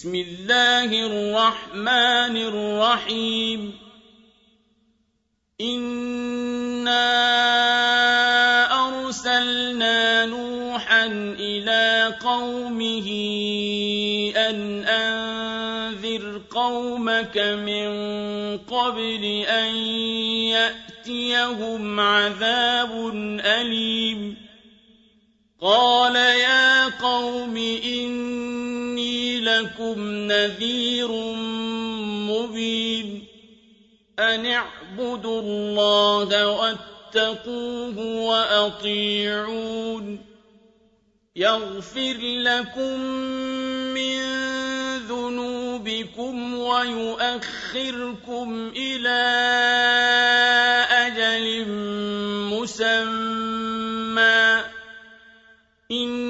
بسم الله الرحمن الرحيم. إنا أرسلنا نوحا إلى قومه أن أنذر قومك من قبل أن يأتيهم عذاب أليم. قال يا قوم إني لكم نذير مبين أن اعبدوا الله واتقوه وأطيعون يغفر لكم من ذنوبكم ويؤخركم إلى أجل مسمى. إن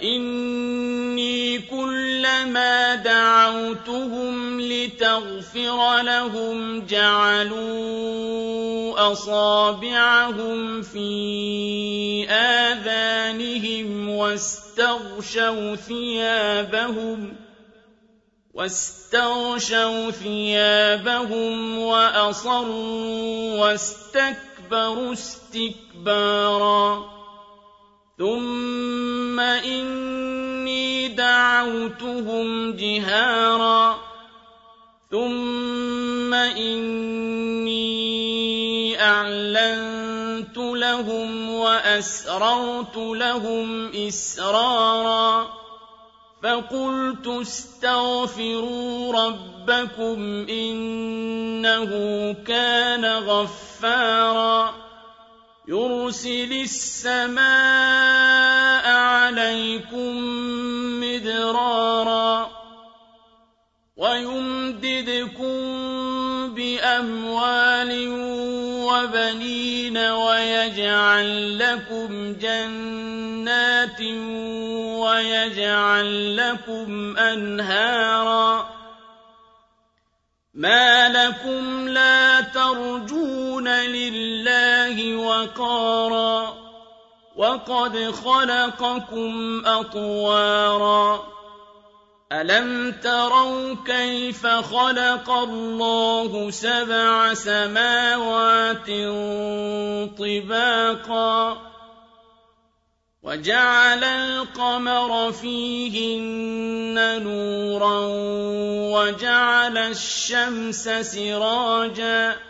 وإني كلما دعوتهم لتغفر لهم جعلوا أصابعهم في آذانهم واستغشوا ثيابهم واستغشوا ثيابهم وأصروا واستكبروا استكبارا ثم إني دعوتهم جهارا ثم إني أعلنت لهم وأسررت لهم إسرارا فقلت استغفروا ربكم إنه كان غفارا يرسل السماء عليكم مدرارا ويمددكم بأموال وبنين ويجعل لكم جنات ويجعل لكم أنهارا ما لكم لا ترجون لله وقارا وقد خلقكم أطوارا ألم تروا كيف خلق الله سبع سماوات طباقا وجعل القمر فيهن نورا وجعل الشمس سراجا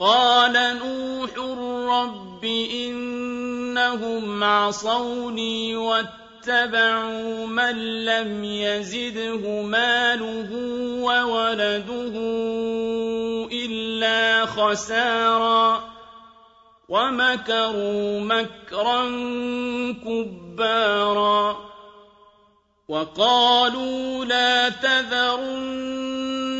قال نوح رب إنهم عصوني واتبعوا من لم يزده ماله وولده إلا خسارا ومكروا مكرا كبارا وقالوا لا تذرن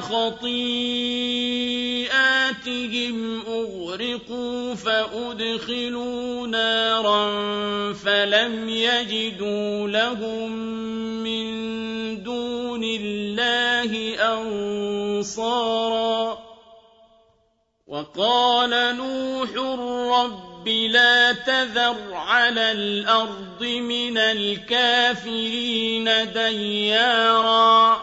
خطيئاتهم أغرقوا فأدخلوا نارا فلم يجدوا لهم الله أنصارا وقال نوح رب لا تذر على الأرض من الكافرين ديارا